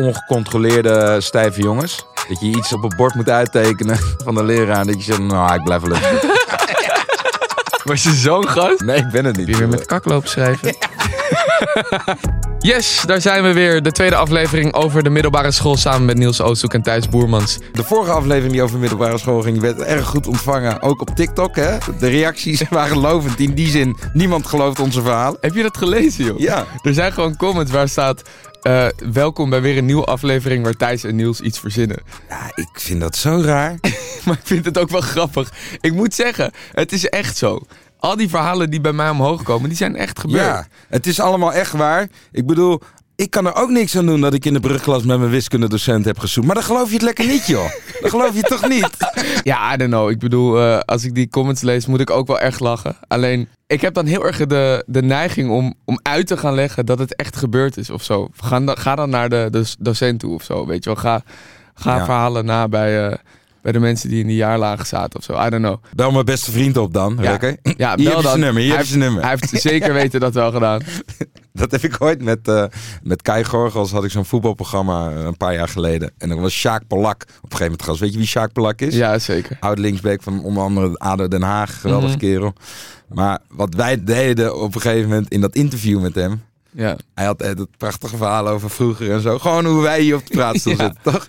ongecontroleerde stijve jongens. Dat je iets op een bord moet uittekenen van de leraar. En dat je zegt, nou, ik blijf wel leuk. Was je zo'n gast? Nee, ik ben het niet. Heb je weer met kak lopen schrijven? Yes, daar zijn we weer. De tweede aflevering over de middelbare school samen met Niels Oosthoek en Thijs Boermans. De vorige aflevering die over middelbare school ging, werd erg goed ontvangen. Ook op TikTok, hè. De reacties waren lovend. In die zin, niemand gelooft onze verhalen. Heb je dat gelezen, joh? Ja. Er zijn gewoon comments waar staat... eh, welkom bij weer een nieuwe aflevering waar Thijs en Niels iets verzinnen. Ja, ik vind dat zo raar. Maar ik vind het ook wel grappig. Ik moet zeggen, het is echt zo. Al die verhalen die bij mij omhoog komen, die zijn echt gebeurd. Ja, het is allemaal echt waar. Ik bedoel, ik kan er ook niks aan doen dat ik in de brugklas met mijn wiskundedocent heb gezoend. Maar dan geloof je het lekker niet, joh. Dan geloof je het toch niet? Ja, I don't know. Ik bedoel, eh, als ik die comments lees, moet ik ook wel echt lachen. Alleen, ik heb dan heel erg de, de neiging om, om uit te gaan leggen dat het echt gebeurd is of zo. Ga dan, ga dan naar de, de docent toe of zo, weet je wel. Ga, ga Ja. verhalen na bij, eh, bij de mensen die in die jaarlagen zaten of zo. I don't know. Bel mijn beste vriend op dan, Ja. Ja, Hier bel je dan. nummer, hier hij zijn nummer. Hij heeft zeker weten dat wel gedaan. Dat heb ik ooit met, eh met Kai Gorgels, had ik zo'n voetbalprogramma eh, een paar jaar geleden. En dan was Sjaak Polak op een gegeven moment gast. Weet je wie Sjaak Polak is? Ja, zeker. Oud linksbeek van onder andere ADO Den Haag. Geweldige Mhm. kerel. Maar wat wij deden op een gegeven moment in dat interview met hem. Ja. Hij had het prachtige verhaal over vroeger en zo. Gewoon hoe wij hier op de Ja. zitten, toch?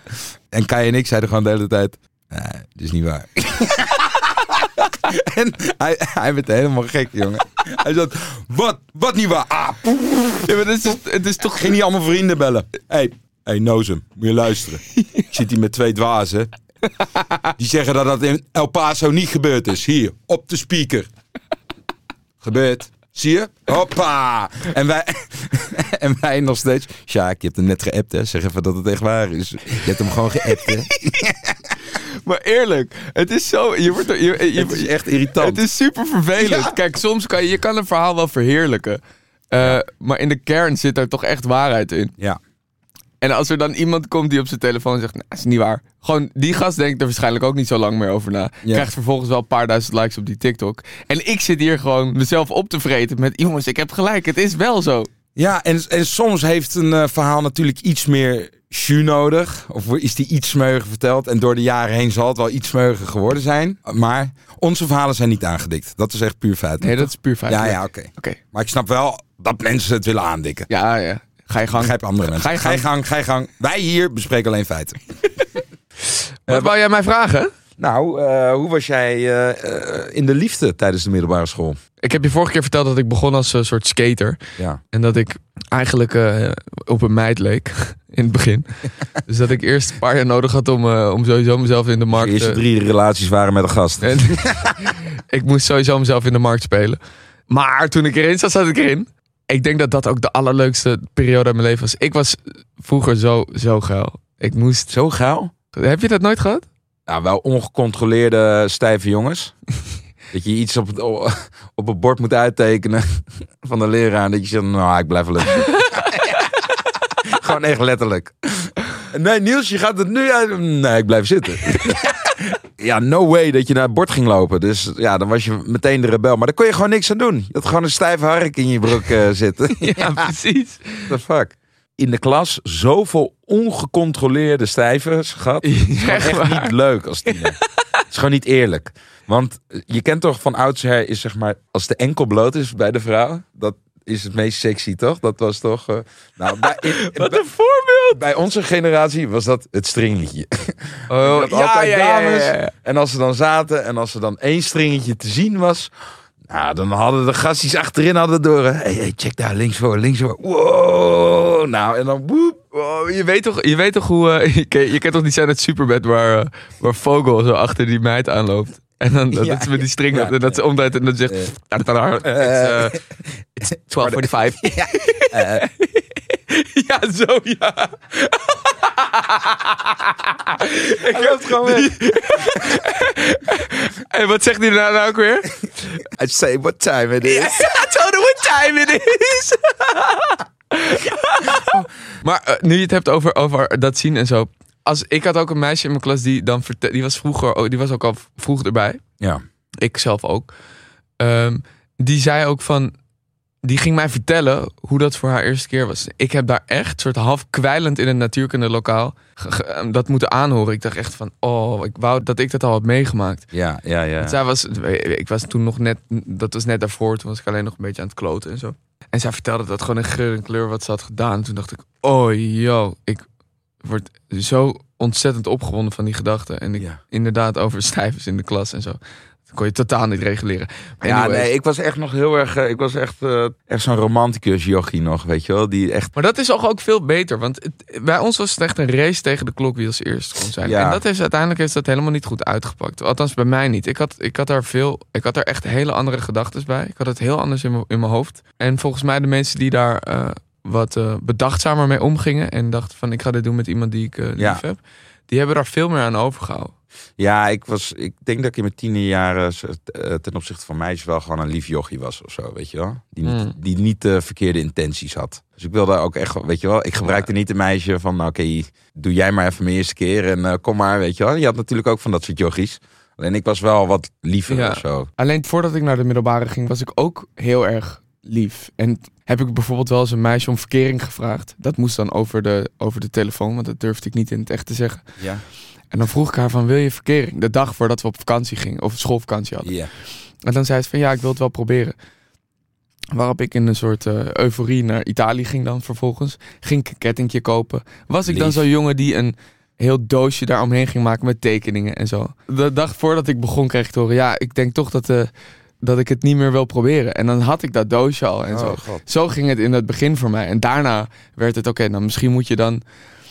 En Kai en ik zeiden gewoon de hele tijd... Nee, dat is niet waar. en hij, hij werd helemaal gek, jongen. Hij zat, wat? Wat niet waar? Ah, poef. ja maar het is, het is toch... Ging niet allemaal vrienden bellen. Hé, hey, hey, Nozem, moet je luisteren. Ik zit hier met twee dwazen. Die zeggen dat dat in El Paso niet gebeurd is. Hier, op de speaker. Gebeurd. Zie je? Hoppa! En wij, en wij nog steeds... Sjaak, je hebt hem net geappt, hè? Zeg even dat het echt waar is. Je hebt hem gewoon geappt, hè? Maar eerlijk, het is zo... Je wordt, je, je, Het is echt irritant. Het is super vervelend. Ja. Kijk, soms kan je, je kan een verhaal wel verheerlijken. Eh, Maar in de kern zit daar toch echt waarheid in. Ja. En als er dan iemand komt die op zijn telefoon zegt, nou, dat is niet waar. Gewoon, die gast denkt er waarschijnlijk ook niet zo lang meer over na. Ja. Krijgt vervolgens wel een paar duizend likes op die TikTok. En ik zit hier gewoon mezelf op te vreten met, jongens, ik heb gelijk, het is wel zo. Ja, en, en soms heeft een eh, verhaal natuurlijk iets meer jus nodig. Of is die iets smeuiger verteld. En door de jaren heen zal het wel iets smeuiger geworden zijn. Maar onze verhalen zijn niet aangedikt. Dat is echt puur feit. Nee, dat is puur feit. Ja, ja, oké. Oké, Maar ik snap wel dat mensen het willen aandikken. ja, ja. Ga je gang. Begrijp andere mensen. Ga je Ga je gang. gang, ga je gang. Wij hier bespreken alleen feiten. Wat wou jij mij vragen? Nou, eh, hoe was jij eh, eh, in de liefde tijdens de middelbare school? Ik heb je vorige keer verteld dat ik begon als een soort skater. Ja. En dat ik eigenlijk eh, op een meid leek in het begin. dus dat ik eerst een paar jaar nodig had om, eh, om sowieso mezelf in de De markt... eerste eh, drie relaties waren met een gast. en ik moest sowieso mezelf in de markt spelen. Maar toen ik erin zat, zat ik erin. Ik denk dat dat ook de allerleukste periode uit mijn leven was. Ik was vroeger zo, zo geil. Ik moest... Zo gauw? Heb je dat nooit gehad? Nou, wel ongecontroleerde stijve jongens. Dat je iets op het, op het bord moet uittekenen van de leraar. En dat je zegt, nou, ik blijf wel. Gewoon echt letterlijk. Nee, Niels, je gaat het nu uit. Nee, ik blijf zitten. ja, no way dat je naar het bord ging lopen. Dus ja, dan was je meteen de rebel. Maar daar kon je gewoon niks aan doen. Je had gewoon een stijve hark in je broek eh, zitten. Ja, precies. The fuck? In de klas zoveel ongecontroleerde stijvers gehad. Echt niet leuk als tiener. Het is gewoon niet eerlijk. Want je kent toch van oudsher is zeg maar... Als de enkel bloot is bij de vrouw... Dat is het meest sexy, toch? Dat was toch... eh, nou, bij, in- Wat een voorbeeld! bij onze generatie was dat het stringetje. Oh, altijd ja, ja, dames. ja. En als ze dan zaten en als er dan één stringetje te zien was... Nou, dan hadden de gastjes achterin hadden door. Hey, hey, check daar, links voor, links voor. Wow, nou, en dan woep. Oh, je, weet toch, je weet toch hoe... eh, je, ken, je kent toch die scène uit Superbad waar, eh, waar Vogel zo achter die meid aanloopt? En dan dat, Ja. ze met die string Ja. en dat ze omdraait en dan zegt... Eh. "Tada, tada, It's, eh, it's 12.45. Eh, ja, zo ja. ik heb het gewoon weg. En wat zegt hij daarna nou ook weer? I say what time it is. I told her what time it is. maar eh, nu je het hebt over, over dat zien en zo. Als, ik had ook een meisje in mijn klas die dan verte- die was vroeger, die was ook al vroeg erbij. Ja. Ik zelf ook. Ehm, die zei ook van, die ging mij vertellen hoe dat voor haar eerste keer was. Ik heb daar echt soort half kwijlend in een natuurkunde lokaal ge- ge- dat moeten aanhoren. Ik dacht echt van, oh, ik wou dat ik dat al had meegemaakt. Ja, ja, ja. Want Zij was, ik was toen nog net, dat was net daarvoor, toen was ik alleen nog een beetje aan het kloten en zo. En zij vertelde dat gewoon in geur en kleur wat ze had gedaan. Toen dacht ik, oh yo, ik word zo ontzettend opgewonden van die gedachten. En ik Ja. inderdaad over stijvers in de klas en zo. Dat kon je totaal niet reguleren. Ja, nee, ik was echt nog heel erg. eh, Ik was echt, eh, echt zo'n romanticus jochie nog, weet je wel. Die echt. Maar dat is toch ook veel beter. Want het- bij ons was het echt een race tegen de klok wie als eerst kon zijn. Ja. En dat is uiteindelijk is dat helemaal niet goed uitgepakt. Althans bij mij niet. Ik had, ik had daar veel. Ik had daar echt hele andere gedachten bij. Ik had het heel anders in mijn, in mijn hoofd. En volgens mij de mensen die daar eh, wat eh, bedachtzamer mee omgingen. En dachten van ik ga dit doen met iemand die ik eh, lief Ja. heb. Die hebben daar veel meer aan overgehouden. Ja, ik was. Ik denk dat ik in mijn tienerjaren eh, ten opzichte van meisjes wel gewoon een lief jochie was of zo, weet je wel. Die niet, Mm. die niet de verkeerde intenties had. Dus ik wilde ook echt, weet je wel. Ik gebruikte niet een meisje van, nou, oké, doe jij maar even mijn eerste keer en kom maar, weet je wel. Je had natuurlijk ook van dat soort jochies. Alleen ik was wel wat liever Ja. of zo. Alleen voordat ik naar de middelbare ging, was ik ook heel erg lief. En heb ik bijvoorbeeld wel eens een meisje om verkering gevraagd. Dat moest dan over de, over de telefoon, want dat durfde ik niet in het echt te zeggen. Ja. En dan vroeg ik haar van, wil je verkering? De dag voordat we op vakantie gingen, of schoolvakantie hadden. Ja. En dan zei ze van, ja, ik wil het wel proberen. Waarop ik in een soort eh, euforie naar Italië ging dan vervolgens. Ging ik een kettingje kopen. Was ik dan zo'n jongen die een heel doosje daaromheen ging maken met tekeningen en zo. De dag voordat ik begon kreeg ik te horen, ja, ik denk toch dat, eh, dat ik het niet meer wil proberen. En dan had ik dat doosje al en zo. Oh, god. Zo ging het in het begin voor mij. En daarna werd het, oké, nou misschien moet je dan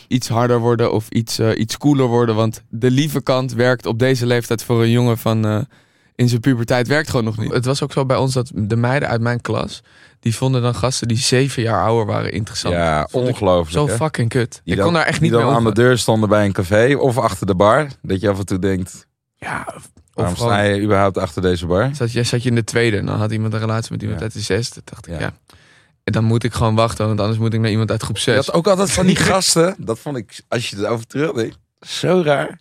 iets harder worden of iets, eh, iets cooler worden. Want de lieve kant werkt op deze leeftijd voor een jongen van eh, in zijn puberteit werkt gewoon nog niet. Het was ook zo bij ons dat de meiden uit mijn klas, die vonden dan gasten die zeven jaar ouder waren interessant. Ja, ongelooflijk. Zo hè? fucking kut. Die ik dan- kon daar echt die niet dan mee aan de deur stonden bij een café of achter de bar. Dat je af en toe denkt, Ja, waarom gewoon, sta je überhaupt achter deze bar? zat, je, zat je in de tweede en dan had iemand een relatie met iemand uit de zesde. dacht ik, Ja. En dan moet ik gewoon wachten, want anders moet ik naar iemand uit groep Je zes. had ook altijd van die gasten. Dat vond ik, als je erover terugdenkt, zo raar.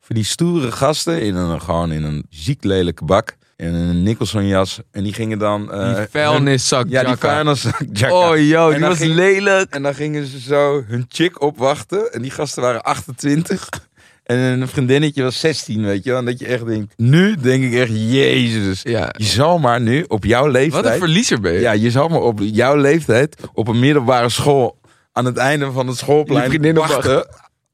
Voor die stoere gasten in een, gewoon in een ziek lelijke bak. In een Nicholson jas. En die gingen dan... eh, die vuilniszak, hun- Ja, die vuilniszak. Oh En die was ging- lelijk. En dan gingen ze zo hun chick opwachten. En die gasten waren 28. En een vriendinnetje was 16, weet je wel. En dat je echt denkt... Nu denk ik echt, jezus. Ja, Je zal maar nu op jouw leeftijd... wat een verliezer ben je. Ja, je zal maar op jouw leeftijd op een middelbare school aan het einde van het schoolplein wachten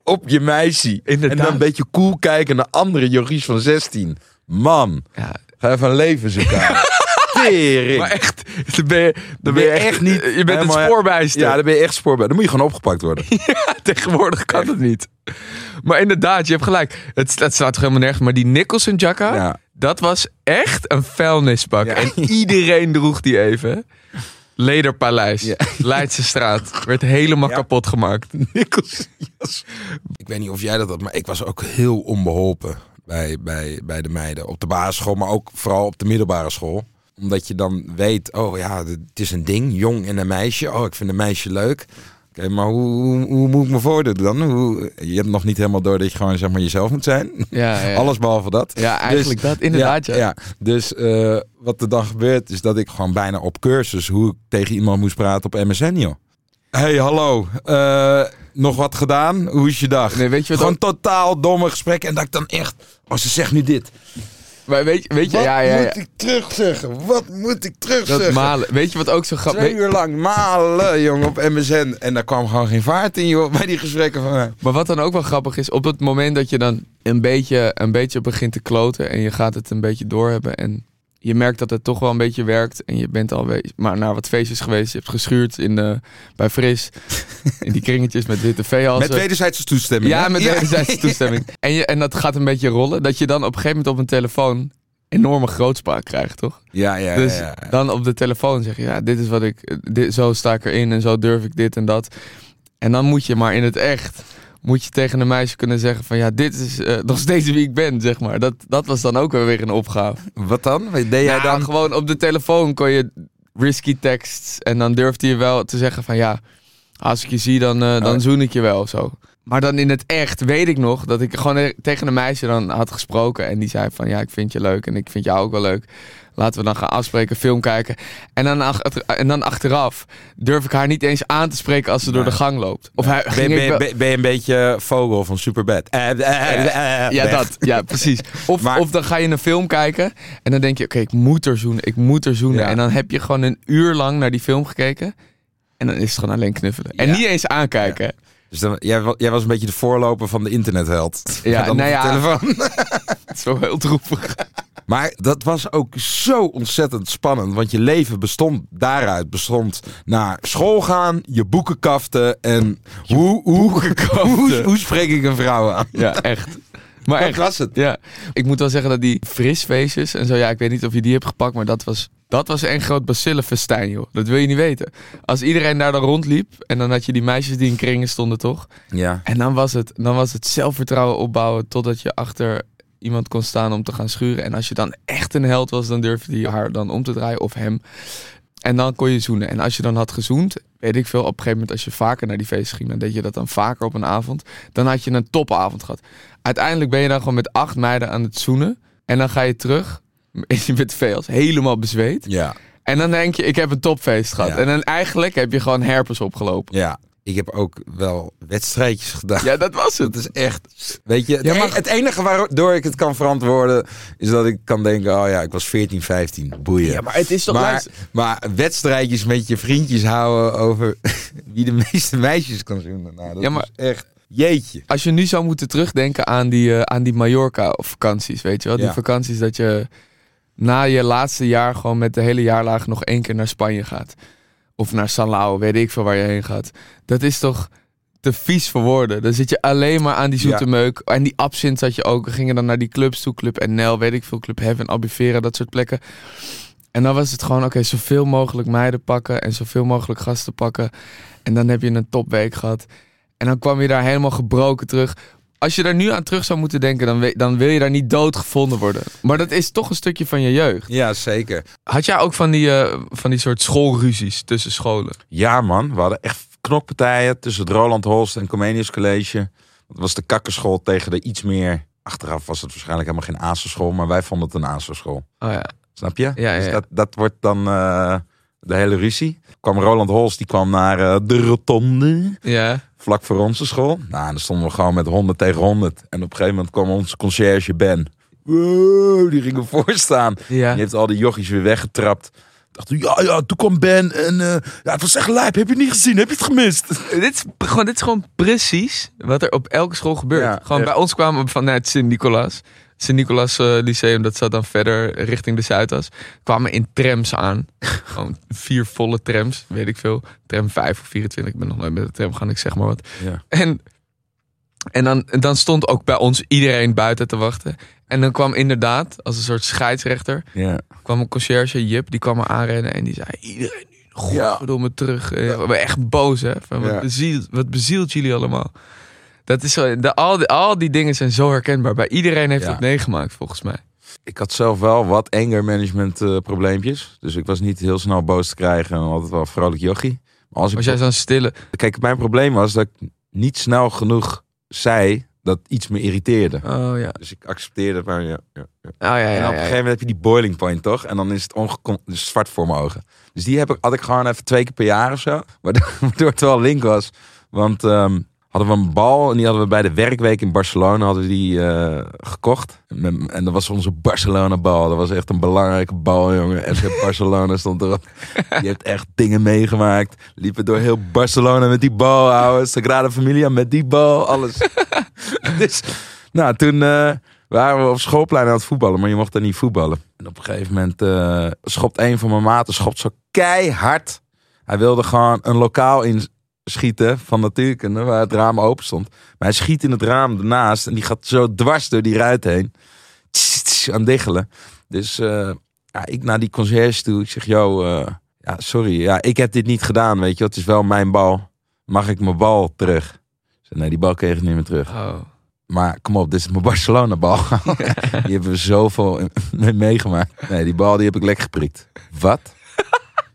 op je meisje. Inderdaad. En dan een beetje cool kijken naar andere jochies van 16. Man, Ja, ga even een leven zoeken. Tering. Maar echt, dan ben je, dan ben je echt niet. Je bent het spoorbijster. Ja, dan ben je echt spoor bij. Dan moet je gewoon opgepakt worden. Tegenwoordig kan het niet. Maar inderdaad, je hebt gelijk. Het, het staat toch helemaal nergens. Maar die Nicholson jacka, Ja. dat was echt een vuilnisbak. Ja. En iedereen droeg die even. Lederpaleis, Ja. Leidse straat. Werd helemaal Ja. kapot gemaakt. Nikkels. Yes. Ik weet niet of jij dat had, maar ik was ook heel onbeholpen bij, bij, bij de meiden. Op de basisschool, maar ook vooral op de middelbare school. Omdat je dan weet, oh ja, het is een ding, jong en een meisje. Oh, ik vind een meisje leuk. Oké, maar hoe, hoe, hoe moet ik me voordoen dan? Hoe, je hebt nog niet helemaal door dat je gewoon zeg maar jezelf moet zijn. Ja, ja. Alles behalve dat. Ja, eigenlijk dat. Inderdaad, ja. ja. Dus eh, wat er dan gebeurt, is dat ik gewoon bijna op cursus hoe ik tegen iemand moest praten op MSN, joh. Hey, hallo. Eh, nog wat gedaan? Hoe is je dag? Nee, weet je wat gewoon ook- totaal domme gesprekken. En dat ik dan echt... Oh, ze zegt nu dit. Maar weet, weet je, Wat ja, ja, ja. moet ik terugzeggen? Wat moet ik Dat terugzeggen? malen. Weet je wat ook zo grappig Twee uur lang malen, jongen, op MSN. En daar kwam gewoon geen vaart in, joh, bij die gesprekken van mij. Maar wat dan ook wel grappig is, op het moment dat je dan een beetje, een beetje begint te kloten en je gaat het een beetje doorhebben en je merkt dat het toch wel een beetje werkt en je bent al we- maar naar wat feestjes geweest, je hebt geschuurd in de, bij Fris, in die kringetjes met witte veehalsen. Met wederzijdse toestemming. Ja, hè? met wederzijdse toestemming. En, je, en dat gaat een beetje rollen, dat je dan op een gegeven moment op een telefoon enorme grootspraak krijgt, toch? Ja, ja, Dus ja, ja. dan op de telefoon zeg je, ja, dit is wat ik, dit, zo sta ik erin en zo durf ik dit en dat. En dan moet je maar in het echt, moet je tegen een meisje kunnen zeggen van, ja, dit is eh, nog steeds wie ik ben, zeg maar. Dat, dat was dan ook weer een opgave. Wat dan? Deed jij Ja, dan... gewoon op de telefoon kon je risky tekst en dan durfde je wel te zeggen van, ja, als ik je zie, dan, eh, dan Oh. zoen ik je wel of zo. Maar dan in het echt weet ik nog dat ik gewoon tegen een meisje dan had gesproken. En die zei van ja, ik vind je leuk en ik vind jou ook wel leuk. Laten we dan gaan afspreken, film kijken. En dan, en dan achteraf durf ik haar niet eens aan te spreken als ze door de gang loopt. Of hij, Ben, ben, ben, ben je een beetje vogel van Superbad? Eh, eh, eh, eh, ja, dat. Ja, precies. Of, Maar- of dan ga je een film kijken en dan denk je, oké, ik moet er zoenen, ik moet er zoenen. Ja. En dan heb je gewoon een uur lang naar die film gekeken. En dan is het gewoon alleen knuffelen. En Ja. niet eens aankijken. Dus dan, jij, wa- jij was een beetje de voorloper van de internetheld. Ja, dan nou ja. telefoon. Het is wel heel droevig. Maar dat was ook zo ontzettend spannend. Want je leven bestond daaruit. Bestond naar school gaan, je boeken kaften en hoe, hoe, hoe, hoe spreek ik een vrouw aan? Ja, echt. Maar Dat echt. was het. Ja, ik moet wel zeggen dat die frisfeestjes en zo, ja, ik weet niet of je die hebt gepakt, maar dat was, dat was een groot bacillenfestijn, joh. Dat wil je niet weten. Als iedereen daar dan rondliep en dan had je die meisjes die in kringen stonden, toch? Ja. En dan was het, dan was het zelfvertrouwen opbouwen totdat je achter iemand kon staan om te gaan schuren. En als je dan echt een held was, dan durfde je haar dan om te draaien of hem. En dan kon je zoenen. En als je dan had gezoend, weet ik veel, op een gegeven moment als je vaker naar die feesten ging, dan deed je dat dan vaker op een avond. Dan had je een topavond gehad. Uiteindelijk ben je dan gewoon met acht meiden aan het zoenen. En dan ga je terug, je bent veel, helemaal bezweet. Ja. En dan denk je, ik heb een topfeest gehad. Ja. En dan eigenlijk heb je gewoon herpes opgelopen. Ja. Ik heb ook wel wedstrijdjes gedaan. Ja, dat was het. Dat is echt. Weet je, het, Ja, maar- e- het enige waardoor ik het kan verantwoorden. is dat ik kan denken: oh ja, ik was 14, 15. Boeien. Ja, maar het is toch... maar, luister- maar wedstrijdjes met je vriendjes houden over wie de meeste meisjes kan zoenen. Nou, dat Ja, maar- is echt. Jeetje. Als je nu zou moeten terugdenken aan die, eh, aan die Mallorca-vakanties, weet je wel? Die Ja. vakanties dat je na je laatste jaar gewoon met de hele jaarlaag nog één keer naar Spanje gaat. Of naar Salau, weet ik veel waar je heen gaat. Dat is toch te vies voor woorden. Dan zit je alleen maar aan die zoete Ja. meuk. En die absint had je ook. We gingen dan naar die clubs toe. Club NL, weet ik veel. Club Heaven, Albufeira, dat soort plekken. En dan was het gewoon, oké, zoveel mogelijk meiden pakken. En zoveel mogelijk gasten pakken. En dan heb je een topweek gehad. En dan kwam je daar helemaal gebroken terug. Als je daar nu aan terug zou moeten denken, dan, we- dan wil je daar niet dood gevonden worden. Maar dat is toch een stukje van je jeugd. Ja, zeker. Had jij ook van die, eh, van die soort schoolruzies tussen scholen? Ja, man. We hadden echt knokpartijen tussen het Roland Holst en Comenius College. Dat was de kakkerschool tegen de iets meer. Achteraf was het waarschijnlijk helemaal geen ASO-school, maar wij vonden het een ASO-school. Oh ja. Snap je? Ja, Dus ja. dat, dat wordt dan eh, de hele ruzie. Kwam Roland Holst, die kwam naar eh, de rotonde. Ja. vlak voor onze school. Nou, en dan stonden we gewoon met 100 tegen 100. En op een gegeven moment kwam onze conciërge Ben. Wow, die ging ervoor staan. Ja. Die heeft al die jochies weer weggetrapt. Dacht, ja, ja, toen kwam Ben en eh, ja, het was echt lijp. Heb je het niet gezien? Heb je het gemist? Dit, is, gewoon, dit is gewoon precies wat er op elke school gebeurt. Ja, gewoon echt. bij ons kwamen we vanuit Sint-Nicolaas. Sint-Nicolaas eh, Lyceum, dat zat dan verder richting de Zuidas. Kwamen in trams aan. gewoon vier volle trams, weet ik veel. Tram 5 of 24, ik ben nog nooit met de tram gaan, ik zeg maar wat. Ja. En, en dan, dan stond ook bij ons iedereen buiten te wachten. En dan kwam inderdaad, als een soort scheidsrechter, Ja. kwam een conciërge, Jip, die kwam er aanrennen en die zei... Iedereen nu, Ja. godverdomme, terug. Eh, We echt boos, hè. Van, wat, bezielt, wat bezielt jullie allemaal? Dat is zo, de, al, die, al die dingen zijn zo herkenbaar. Bij iedereen heeft Ja. het meegemaakt, volgens mij. Ik had zelf wel wat anger management eh, probleempjes. Dus ik was niet heel snel boos te krijgen en altijd wel vrolijk jochie. Maar als ik Was jij zo'n stille... Kijk, mijn probleem was dat ik niet snel genoeg zei dat iets me irriteerde. Oh ja. Dus ik accepteerde het maar. Ja, ja, ja. Oh ja, ja, en op een gegeven moment heb je die boiling point, toch? En dan is het ongekon- dus zwart voor mijn ogen. Dus die heb ik, had ik gewoon even twee keer per jaar of zo. Waardoor, waardoor het wel link was. Want ehm, hadden we een bal en die hadden we bij de werkweek in Barcelona hadden die, eh, gekocht. En, dat was onze Barcelona bal. Dat was echt een belangrijke bal, jongen. FC Barcelona stond erop. Je hebt echt dingen meegemaakt. Liepen door heel Barcelona met die bal, ouwe. Sagrada Familia met die bal, alles. dus, nou, toen eh, waren we op schoolplein aan het voetballen, maar je mocht daar niet voetballen. En op een gegeven moment eh, schopt een van mijn maten schopt zo keihard. Hij wilde gewoon een lokaal inschieten van natuurkunde, waar het raam open stond. Maar hij schiet in het raam ernaast en die gaat zo dwars door die ruit heen. Tss, tss, aan diggelen. Dus eh, ja, ik naar die conciërge toe. Ik zeg, yo, eh, ja, sorry. Ja, ik heb dit niet gedaan, weet je. Het is wel mijn bal. Mag ik mijn bal terug? Zei, nee, die bal kreeg ik niet meer terug. Oh. Maar kom op, dit is mijn Barcelona bal. die hebben we zoveel mee meegemaakt. Nee, die bal die heb ik lekker geprikt. Wat?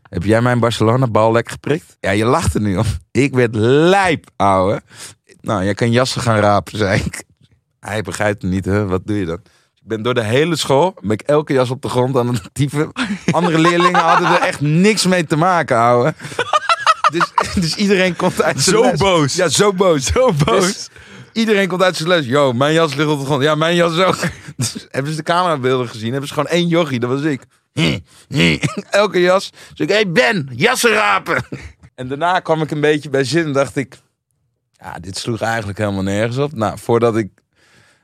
Heb jij mijn Barcelona bal lekker geprikt? Ja, je lacht er nu om. Ik werd lijp, ouwe. Nou, jij kan jassen gaan rapen, zei ik. Hij begrijpt het niet, hè? Wat doe je dan? Ik ben door de hele school, ben ik elke jas op de grond aan het typen. Andere leerlingen hadden er echt niks mee te maken, ouwe. Dus, dus iedereen komt uit zijn Zo les. boos. Ja, zo boos. Zo boos. Dus iedereen komt uit zijn les. Yo, mijn jas ligt op de grond. Ja, mijn jas ook. Dus hebben ze de camerabeelden gezien? Hebben ze gewoon één jochie, dat was ik. Elke jas. Dus ik, hey Ben, jassen rapen. En daarna kwam ik een beetje bij zin en dacht ik... Ja, dit sloeg eigenlijk helemaal nergens op. Nou, voordat ik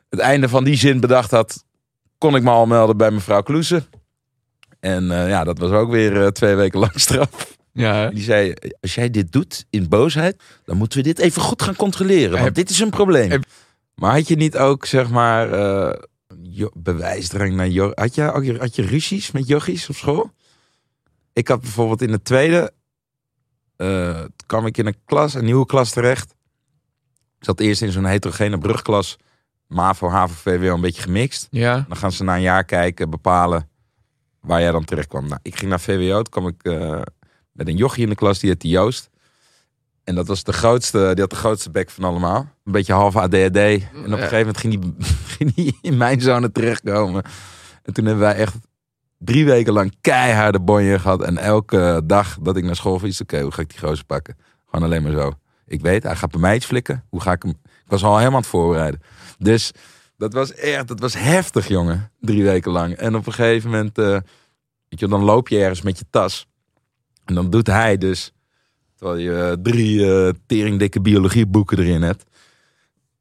het einde van die zin bedacht had... kon ik me al melden bij mevrouw Kloesen. En eh, ja, dat was ook weer eh, twee weken lang straf. Ja? Die zei, als jij dit doet in boosheid, dan moeten we dit even goed gaan controleren. Want Heb- dit is een probleem. heb- Maar had je niet ook, zeg maar, eh, bewijsdrang naar jo had je, ook- had je ruzies met jochies op school? Ik had bijvoorbeeld in de tweede, eh, kwam ik in een klas, een nieuwe klas terecht. Ik zat eerst in zo'n heterogene brugklas, MAVO, HAVO, VWO, een beetje gemixt. ja. Dan gaan ze na een jaar kijken, bepalen waar jij dan terecht kwam. Nou, ik ging naar VWO, toen kwam ik eh, met een jochie in de klas, die heette Joost. En dat was de grootste, die had de grootste bek van allemaal. Een beetje half ADHD. En op een gegeven moment ging die, ging die in mijn zone terechtkomen. En toen hebben wij echt drie weken lang keiharde bonje gehad. En elke dag dat ik naar school fiets, oké, hoe ga ik die gozer pakken? Gewoon alleen maar zo. Ik weet, hij gaat bij mij iets flikken. Hoe ga ik hem... Ik was al helemaal aan het voorbereiden. Dus dat was echt, dat was heftig, jongen. Drie weken lang. En op een gegeven moment, eh, weet je, dan loop je ergens met je tas. En dan doet hij dus, terwijl je eh, drie eh teringdikke biologieboeken erin hebt,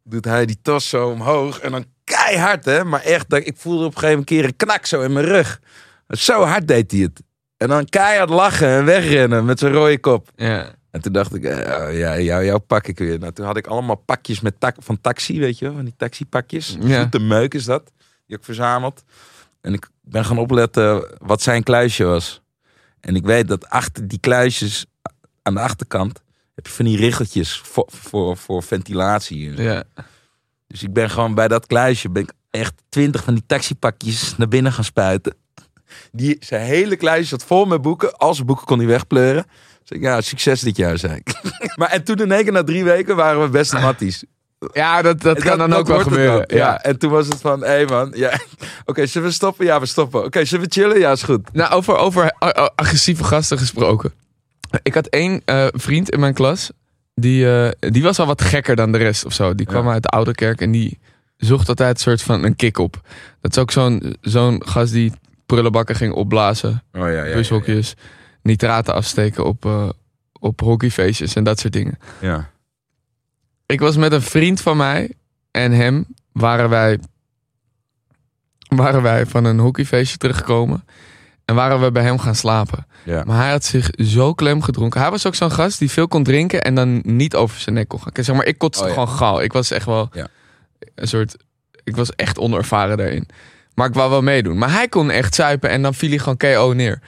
doet hij die tas zo omhoog. En dan keihard, hè. Maar echt, dat- ik voelde op een gegeven keer een knak zo in mijn rug. Zo hard deed hij het. En dan keihard lachen en wegrennen met zijn rode kop. Ja. En toen dacht ik, eh, ja, jou, jou pak ik weer. Nou, toen had ik allemaal pakjes met tak van taxi, weet je wel. Van die taxipakjes. Ja. Zoete meuk is dat. Die ik verzameld. En ik ben gaan opletten wat zijn kluisje was. En ik weet dat achter die kluisjes, aan de achterkant, heb je van die riggeltjes voor, voor, voor ventilatie. en zo. Ja. Dus ik ben gewoon bij dat kluisje, ben ik echt twintig van die taxipakjes naar binnen gaan spuiten. Die, zijn hele kluisje zat vol met boeken. Al zijn boeken kon hij wegpleuren. Dus ik, ja, succes dit jaar, zei ik. maar en toen in één keer na drie weken waren we best matties. Ja, dat, dat kan dan ook wel gebeuren. Ja. En toen was het van, hé hey man, ja. oké, zullen we stoppen? Ja, we stoppen. Oké, zullen we chillen? Ja, is goed. Nou, over, over a- a- agressieve gasten gesproken. Ik had één eh, vriend in mijn klas. Die, eh, die was al wat gekker dan de rest of zo. Die kwam Ja. uit de oude kerk en die zocht altijd een soort van een kick op. Dat is ook zo'n zo'n gast die prullenbakken ging opblazen. Oh ja, ja. bushokjes, nitraten afsteken op, eh, op hockeyfeestjes en dat soort dingen. Ja. Ik was met een vriend van mij en hem waren wij, waren wij van een hockeyfeestje teruggekomen. En waren we bij hem gaan slapen. Ja. Maar hij had zich zo klem gedronken. Hij was ook zo'n gast die veel kon drinken en dan niet over zijn nek kon gaan. Zeg maar, ik kotste Oh ja. gewoon gauw. Ik was echt wel Ja. een soort... Ik was echt onervaren daarin. Maar ik wou wel meedoen. Maar hij kon echt zuipen en dan viel hij gewoon KO neer.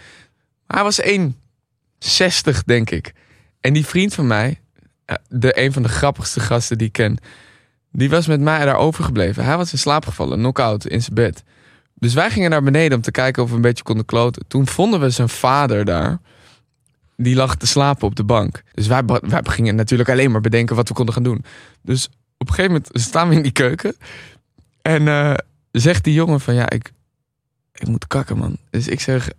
Maar hij was 1,60 denk ik. En die vriend van mij, eh, de, een van de grappigste gasten die ik ken... die was met mij daar overgebleven. Hij was in slaap gevallen, knock-out in zijn bed. Dus wij gingen naar beneden om te kijken of we een beetje konden kloten. Toen vonden we zijn vader daar. Die lag te slapen op de bank. Dus wij, wij gingen natuurlijk alleen maar bedenken wat we konden gaan doen. Dus op een gegeven moment staan we in die keuken. En eh, zegt die jongen van ja, ik, ik moet kakken man. Dus ik zeg,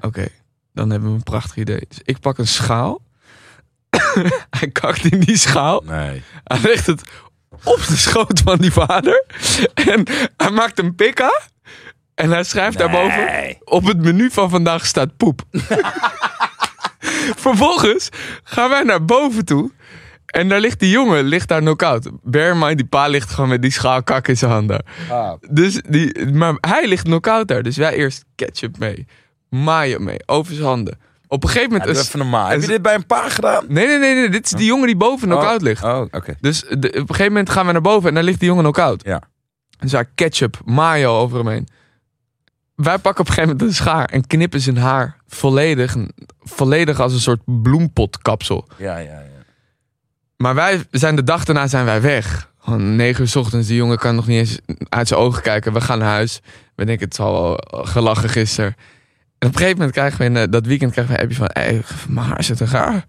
oké, dan hebben we een prachtig idee. Dus ik pak een schaal. Hij kakt in die schaal. Nee. Hij legt het op de schoot van die vader. En hij maakt een pikka. En hij schrijft daarboven... Op het menu van vandaag staat poep. Vervolgens gaan wij naar boven toe. En daar ligt die jongen, ligt daar knock-out. Bear in mind, die pa ligt gewoon met die schaal kak in zijn handen. Ah, Dus die, maar hij ligt knock-out daar. Dus wij eerst ketchup mee. Mayo mee. Over zijn handen. Op een gegeven ja, moment... doe is- even normaal. Heb je dit bij een paar gedaan? nee, nee, nee, nee. Dit is die jongen die boven knock-out ligt. Oh, oké. Dus de- op een gegeven moment gaan we naar boven en daar ligt die jongen knock-out. Ja. Dus daar ketchup, mayo over hem heen. Wij pakken op een gegeven moment een schaar en knippen zijn haar volledig, volledig als een soort bloempotkapsel. Ja, ja, ja. Maar wij zijn de dag daarna zijn wij weg. Gewoon negen uur 's ochtends, die jongen kan nog niet eens uit zijn ogen kijken. We gaan naar huis. We denken, het zal wel gelachen gisteren. En op een gegeven moment krijgen we, in, eh, dat weekend krijgen we een appje van, hey, mijn haar zit er gaar.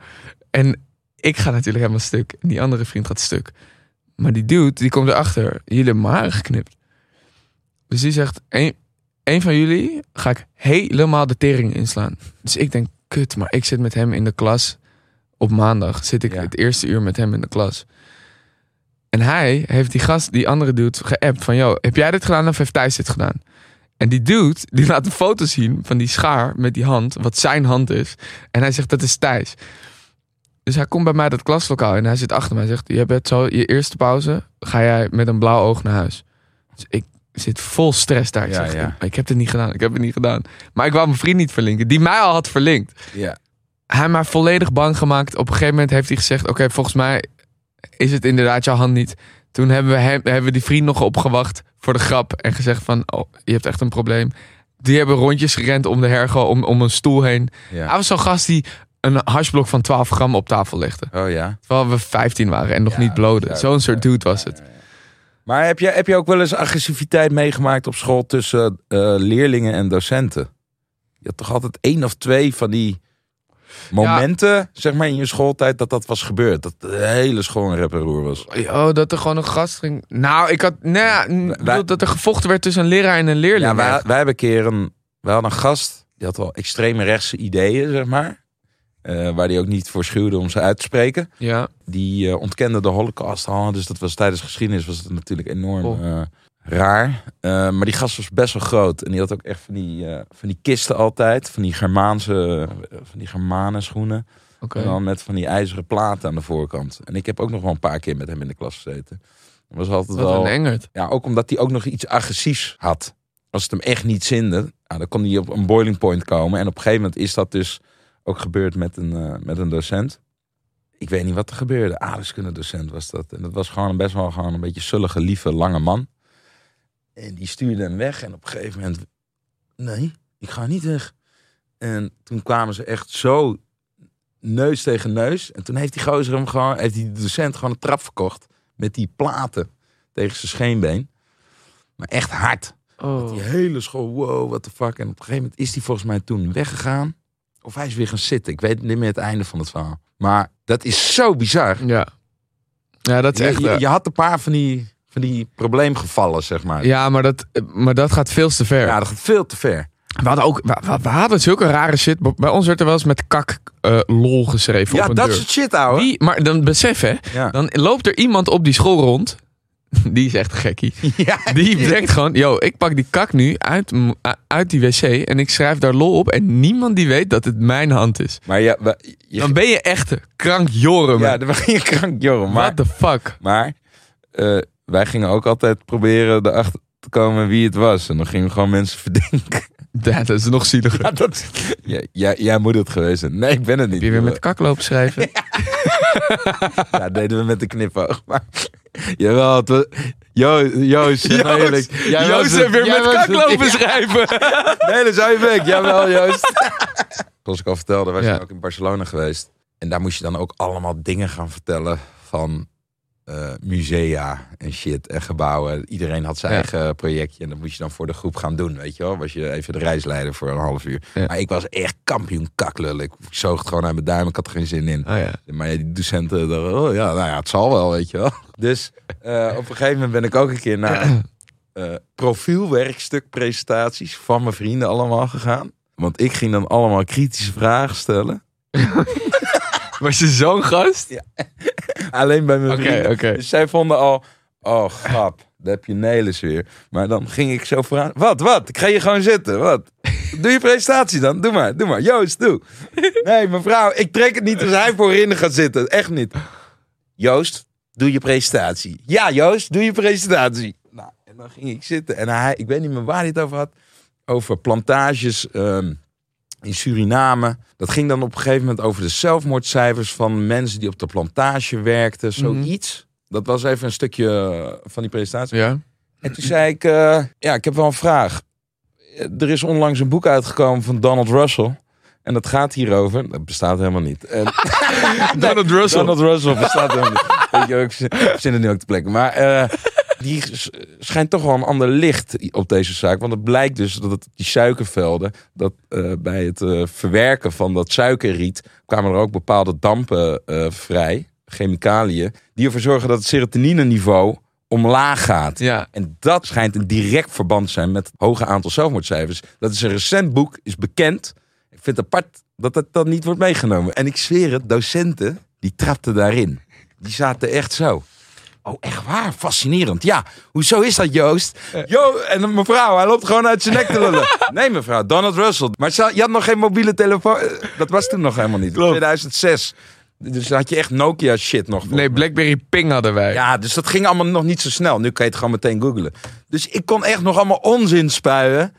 En ik ga natuurlijk helemaal stuk. En die andere vriend gaat stuk. Maar die dude, die komt erachter. Jullie hebben mijn haren geknipt. Dus die zegt, een, een van jullie ga ik helemaal de tering inslaan. Dus ik denk, kut, maar ik zit met hem in de klas. Op maandag zit ik Ja. het eerste uur met hem in de klas. En hij heeft die gast, die andere dude, geappt van... Yo, heb jij dit gedaan of heeft Thijs dit gedaan? En die dude, die laat een foto zien van die schaar met die hand, wat zijn hand is. En hij zegt, dat is Thijs. Dus hij komt bij mij dat klaslokaal en hij zit achter mij. Hij zegt, je bent zo, je eerste pauze, ga jij met een blauw oog naar huis. Dus ik zit vol stress daar. Ik, Ja, zeg, ja. ik, ik heb het niet gedaan, ik heb het niet gedaan. Maar ik wou mijn vriend niet verlinken, die mij al had verlinkt. Ja. Hij maar volledig bang gemaakt. Op een gegeven moment heeft hij gezegd, oké, volgens mij is het inderdaad jouw hand niet. Toen hebben we, hem, hebben we die vriend nog opgewacht voor de grap. En gezegd van, oh, je hebt echt een probleem. Die hebben rondjes gerend om de hergo, om, om een stoel heen. Hij was zo'n gast die een hashblok van 12 gram op tafel legde. Oh ja. Terwijl we 15 waren en nog Ja, niet bloden. Zo'n soort dude was het. Maar heb je, heb je ook wel eens agressiviteit meegemaakt op school tussen eh, leerlingen en docenten? Je had toch altijd één of twee van die momenten, zeg maar, in je schooltijd dat dat was gebeurd. Dat de hele school een rep en roer was. Oh, dat er gewoon een gast ging. Nou, ik had. Nou ja, Wij- dat er gevochten werd tussen een leraar en een leerling. Ja, wij, wij hebben een keer een, wij hadden een gast, die had wel extreme rechtse ideeën, zeg maar. Eh, waar die ook niet voor schuwde om ze uit te spreken. Ja. Die eh, ontkende de holocaust al. Dus dat was tijdens geschiedenis was het natuurlijk enorm Oh. eh, raar. Maar die gast was best wel groot. En die had ook echt van die, van die kisten altijd. Van die Germaanse, van die Germanen schoenen. Oké. En dan met van die ijzeren platen aan de voorkant. En ik heb ook nog wel een paar keer met hem in de klas gezeten. Dat was altijd Wat wel... een engert. Ja, ook omdat hij ook nog iets agressiefs had. Als het hem echt niet zinde, nou, dan kon hij op een boiling point komen. En op een gegeven moment is dat dus ook gebeurd met een, eh, met een docent. Ik weet niet wat er gebeurde. Aardrijkskunde docent was dat. En dat was gewoon best wel gewoon een beetje zullige, lieve, lange man. En die stuurde hem weg. En op een gegeven moment, nee, ik ga niet weg. En toen kwamen ze echt zo neus tegen neus. En toen heeft die gozer hem gewoon, heeft die docent gewoon een trap verkocht. Met die platen tegen zijn scheenbeen. Maar echt hard. Oh. Die hele school, wow, what the fuck. En op een gegeven moment is hij volgens mij toen weggegaan. Of hij is weer gaan zitten. Ik weet niet meer het einde van het verhaal. Maar dat is zo bizar. Ja. Ja, dat is echt. je, eh, je had een paar van die, van die probleemgevallen, zeg maar. Ja, maar dat, maar dat gaat veel te ver. Ja, dat gaat veel te ver. We hadden ook, we, we- hadden zulke rare shit. Bij ons werd er wel eens met kak eh, lol geschreven Ja, op een dat deur. soort shit, ouwe. Wie, maar dan besef hè, Ja. dan loopt er iemand op die school rond. Die is echt gekkie. ja. Die denkt gewoon, yo, ik pak die kak nu uit, uit die wc en ik schrijf daar lol op en niemand die weet dat het mijn hand is. Maar ja, je, Dan ben je echt krankjoren, ja, dan ben je krank, Joram. Maar, What the fuck? maar eh, wij gingen ook altijd proberen erachter te komen wie het was. En dan gingen we gewoon mensen verdenken. Ja, dat is nog zieliger. Ja, dat, ja, jij, jij moet het geweest zijn. Nee, ik ben het niet. Heb je weer met de kak lopen schrijven? Ja, dat deden we met de knipoog. Maar jawel, het was... Jo, Joost, maar eerlijk. Jij was Joost heeft weer met was kak het. lopen Ja. schrijven. Nee, dat zou je weg. Jawel, Joost. Zoals ik al vertelde, wij zijn Ja. ook in Barcelona geweest. En daar moest je dan ook allemaal dingen gaan vertellen van eh, musea en shit en gebouwen. Iedereen had zijn Ja. eigen projectje en dat moest je dan voor de groep gaan doen, weet je wel. Was je even de reisleider voor een half uur. Ja. Maar ik was echt kampioen kaklul. Ik zoog het gewoon uit mijn duim, ik had er geen zin in. Oh ja. Maar ja, die docenten, dachten, oh ja, nou ja, het zal wel, weet je wel. Dus eh, op een gegeven moment ben ik ook een keer naar eh profielwerkstuk presentaties van mijn vrienden allemaal gegaan. Want ik ging dan allemaal kritische vragen stellen. Was je zo'n gast? Alleen bij mijn vrienden. oké. Dus zij vonden al, oh grap, daar heb je Nelis weer. Maar dan ging ik zo vooraan, wat, wat? Ik ga hier gewoon zitten, wat? Doe je presentatie dan, doe maar, doe maar. Joost, doe. Nee, mevrouw, ik trek het niet als hij voorin gaat zitten, echt niet. Joost, doe je presentatie. Ja, Joost, doe je presentatie. Nou, en dan ging ik zitten en hij, ik weet niet meer waar hij het over had. Over plantages ehm, in Suriname. Dat ging dan op een gegeven moment over de zelfmoordcijfers van mensen die op de plantage werkten. Zoiets. Dat was even een stukje eh, van die presentatie. Ja. En toen zei ik, eh, ja, ik heb wel een vraag. Er is onlangs een boek uitgekomen van Donald Russell. En dat gaat hierover. Dat bestaat helemaal niet. En, Donald Russell. Donald Russell bestaat helemaal niet. Weet je, ik zin- ik zin het nu ook te plekken. Maar eh, die schijnt toch wel een ander licht op deze zaak. Want het blijkt dus dat het, die suikervelden, dat eh, bij het eh, verwerken van dat suikerriet, kwamen er ook bepaalde dampen eh, vrij. chemicaliën die ervoor zorgen dat het serotonine-niveau omlaag gaat. Ja. En dat schijnt een direct verband te zijn met het hoge aantal zelfmoordcijfers. Dat is een recent boek, is bekend. Ik vind het apart dat dat dan niet wordt meegenomen. En ik zweer het, docenten, die trapten daarin. Die zaten echt zo. Oh, echt waar? Fascinerend. Ja, hoezo is dat, Joost? Jo, en mevrouw, hij loopt gewoon uit zijn nek te lullen. Nee, mevrouw, Donald Russell. Maar je had nog geen mobiele telefoon. Eh, Dat was toen nog helemaal niet. Klopt. 2006. Dus had je echt Nokia shit nog. Nee, Blackberry Ping hadden wij. Ja, dus dat ging allemaal nog niet zo snel. Nu kan je het gewoon meteen googlen. Dus ik kon echt nog allemaal onzin spuien.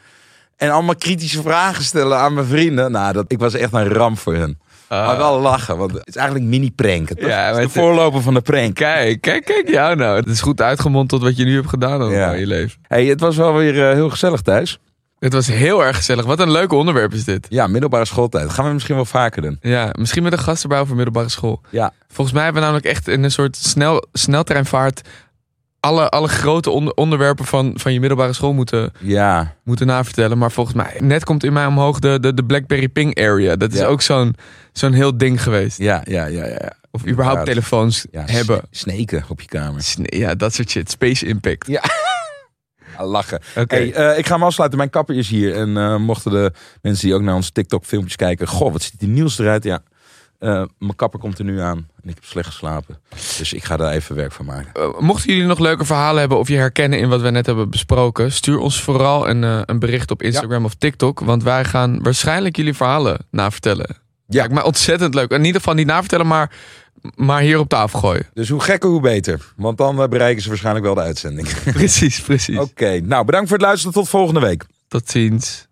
En allemaal kritische vragen stellen aan mijn vrienden. Nou, dat, ik was echt een ramp voor hen. Ah. Maar wel lachen, want het is eigenlijk mini-pranken. toch? Ja, Het is de het- voorloper van de prank. Kijk, kijk, kijk jou nou. Het is goed uitgemond tot wat je nu hebt gedaan Ja. in je leven. Hey, het was wel weer eh, heel gezellig thuis. Het was heel erg gezellig. Wat een leuk onderwerp is dit. Ja, middelbare schooltijd. Gaan we misschien wel vaker doen. Ja, misschien met een gast erbij over middelbare school. Ja, Volgens mij hebben we namelijk echt in een soort snel, sneltreinvaart alle, alle grote onder- onderwerpen van, van je middelbare school moeten, ja. moeten navertellen. Maar volgens mij, net komt in mij omhoog de, de, de Blackberry Ping area. Dat is Ja. ook zo'n zo'n heel ding geweest. Ja, ja, ja, ja. Of überhaupt Ja, telefoons hebben. Sneken op je kamer. Sne- Ja, dat soort shit. Space Impact. Ja. Lachen. Oké. Hey, eh, ik ga hem afsluiten. Mijn kapper is hier. En eh, mochten de mensen die ook naar onze TikTok-filmpjes kijken. Goh, wat ziet die nieuws eruit? Ja, eh, mijn kapper komt er nu aan. En ik heb slecht geslapen. Dus ik ga daar even werk van maken. Eh, mochten jullie nog leuke verhalen hebben of je herkennen in wat we net hebben besproken, stuur ons vooral een, eh, een bericht op Instagram of TikTok. Want wij gaan waarschijnlijk jullie verhalen navertellen. Ja. Lijkt mij ontzettend leuk. In ieder geval niet navertellen, maar, maar hier op tafel gooien. Dus hoe gekker, hoe beter. Want dan bereiken ze waarschijnlijk wel de uitzending. precies, precies. Oké, nou bedankt voor het luisteren. Tot volgende week. Tot ziens.